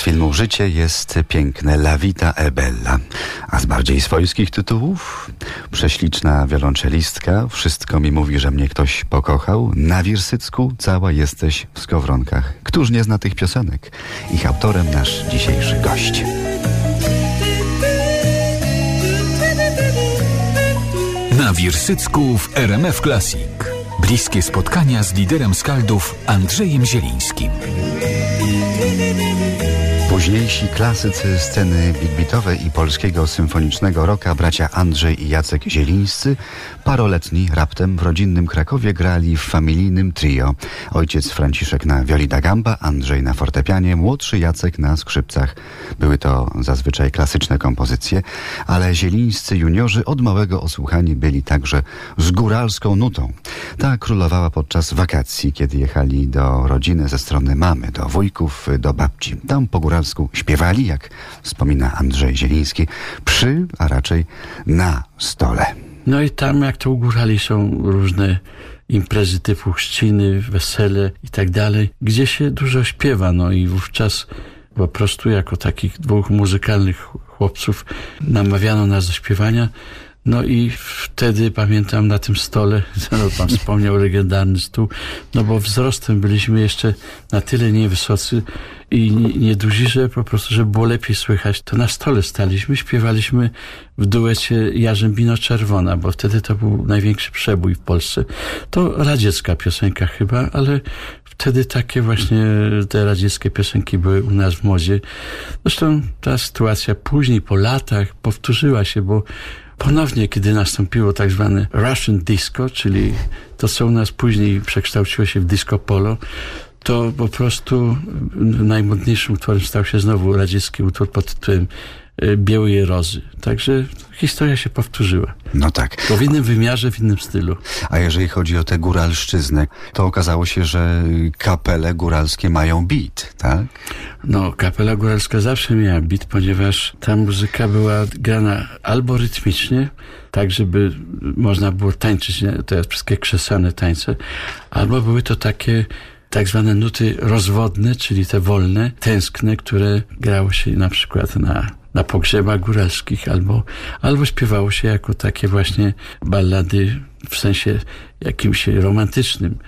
filmu Życie jest piękne, La Vita e Bella. A z bardziej swojskich tytułów? Prześliczna wiolonczelistka, Wszystko mi mówi, że mnie ktoś pokochał, Na Wirsycku cała jesteś w skowronkach. Któż nie zna tych piosenek? Ich autorem nasz dzisiejszy gość. Na Wirsycku w RMF Classic. Bliskie spotkania z liderem skaldów Andrzejem Zielińskim. Późniejsi klasycy sceny big-beatowej i polskiego symfonicznego rocka bracia Andrzej i Jacek Zielińscy paroletni raptem w rodzinnym Krakowie grali w familijnym trio. Ojciec Franciszek na wioli da gamba, Andrzej na fortepianie, młodszy Jacek na skrzypcach. Były to zazwyczaj klasyczne kompozycje, ale zielińscy juniorzy od małego osłuchani byli także z góralską nutą. Ta królowała podczas wakacji, kiedy jechali do rodziny ze strony mamy, do wujków, do babci. Tam po góralsku śpiewali, jak wspomina Andrzej Zieliński, przy, a raczej na stole. No i tam, jak to u górali, są różne imprezy typu chrzciny, wesele i tak dalej, gdzie się dużo śpiewa, no i wówczas po prostu jako takich dwóch muzykalnych chłopców namawiano nas do śpiewania, no i wtedy pamiętam na tym stole, no pan wspomniał legendarny stół, no bo wzrostem byliśmy jeszcze na tyle niewysocy i nieduzi, że po prostu, żeby było lepiej słychać, to na stole staliśmy, śpiewaliśmy w duecie Jarzębino-Czerwona, bo wtedy to był największy przebój w Polsce. To radziecka piosenka chyba, ale wtedy takie właśnie te radzieckie piosenki były u nas w modzie. Zresztą ta sytuacja później, po latach powtórzyła się, bo ponownie, kiedy nastąpiło tak zwane Russian Disco, czyli to, co u nas później przekształciło się w disco polo, to po prostu najmodniejszym utworem stał się znowu radziecki utwór pod tytułem Białej Rozy. Także historia się powtórzyła. No tak. To w innym wymiarze, w innym stylu. A jeżeli chodzi o tę góralszczyznę, to okazało się, że kapele góralskie mają beat, tak? No, kapela góralska zawsze miała beat, ponieważ ta muzyka była grana albo rytmicznie, tak żeby można było tańczyć te wszystkie krzesane tańce, albo były to takie tak zwane nuty rozwodne, czyli te wolne, tęskne, które grało się na przykład na, na pogrzebach góralskich albo, albo śpiewało się jako takie właśnie ballady w sensie jakimś romantycznym.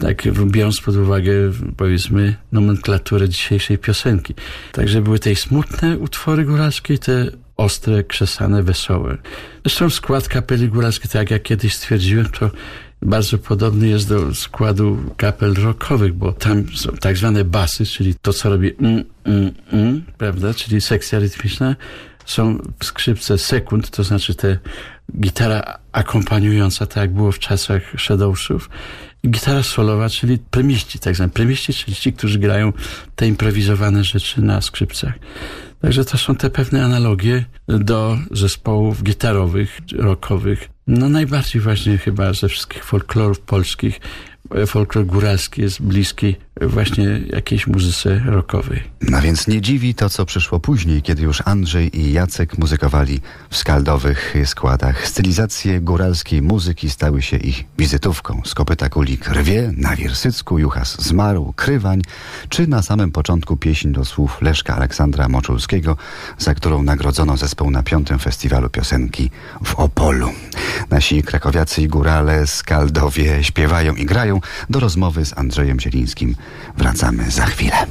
Tak, biorąc pod uwagę, powiedzmy, nomenklaturę dzisiejszej piosenki. Także były te smutne utwory góralskie te ostre, krzesane, wesołe. Zresztą skład kapeli góralskiej, tak jak kiedyś stwierdziłem, to bardzo podobny jest do składu kapel rockowych, bo tam są tak zwane basy, czyli to, co robi mm, mm, mm, prawda, czyli sekcja rytmiczna. Są skrzypce sekund, to znaczy te gitara akompaniująca, tak jak było w czasach Shadowsów. Gitara solowa, czyli premiści, tak zwane premiści, czyli ci, którzy grają te improwizowane rzeczy na skrzypcach. Także to są te pewne analogie do zespołów gitarowych, rockowych. No najbardziej właśnie chyba ze wszystkich folklorów polskich folklor góralski jest bliski właśnie jakiejś muzyce rockowej. No więc nie dziwi to, co przyszło później, kiedy już Andrzej i Jacek muzykowali w skaldowych składach. Stylizacje góralskiej muzyki stały się ich wizytówką. Z kopyta kulik rwie, na Wirsycku, Juchas zmarł, Krywań, czy na samym początku pieśń do słów Leszka Aleksandra Moczulskiego, za którą nagrodzono zespół na piątym festiwalu piosenki w Opolu. Nasi krakowiacy i górale, skaldowie śpiewają i grają. Do rozmowy z Andrzejem Zielińskim wracamy za chwilę.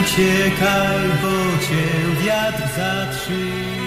Uciekaj, bo cię wiatr zatrzyma.